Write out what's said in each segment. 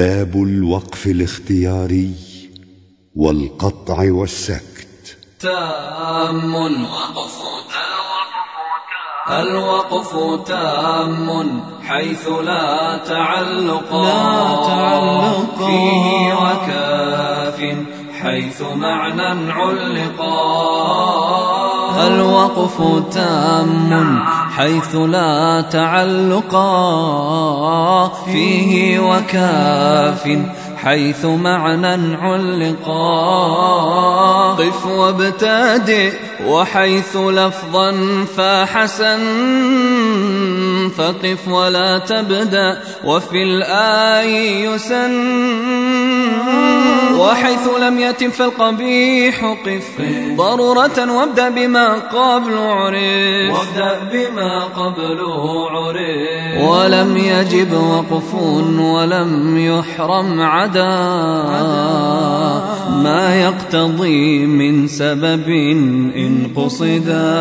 باب الوقف الاختياري والقطع والسكت. تام وقف الوقف تام حيث لا تعلق لا تعلق. فيه وكاف حيث معنى علقا الوقف تام حيث لا تعلقا فيه وكاف حيث معنى علقا. قف وابتدئ وحيث لفظا فحسن فقف ولا تبدأ وفي الآي يسن. وحيث لم يتم فالقبيح قف. ضرورة وابدأ بما قبل عرف. وابدأ بما قبل عرف. ولم يجب وقف ولم يحرم عدا. يقتضي من سبب إن قصدا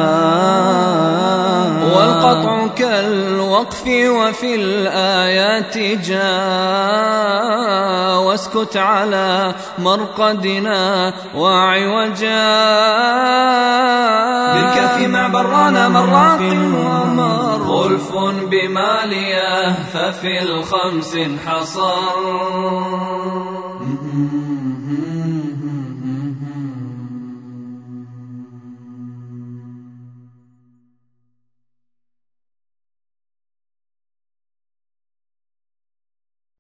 والقطع كالوقف وفي الآيات جاء. واسكت على مرقدنا وعوجا. بالكف مع برانا مراق ومر. خلف بمالية ففي الخمس انحصر.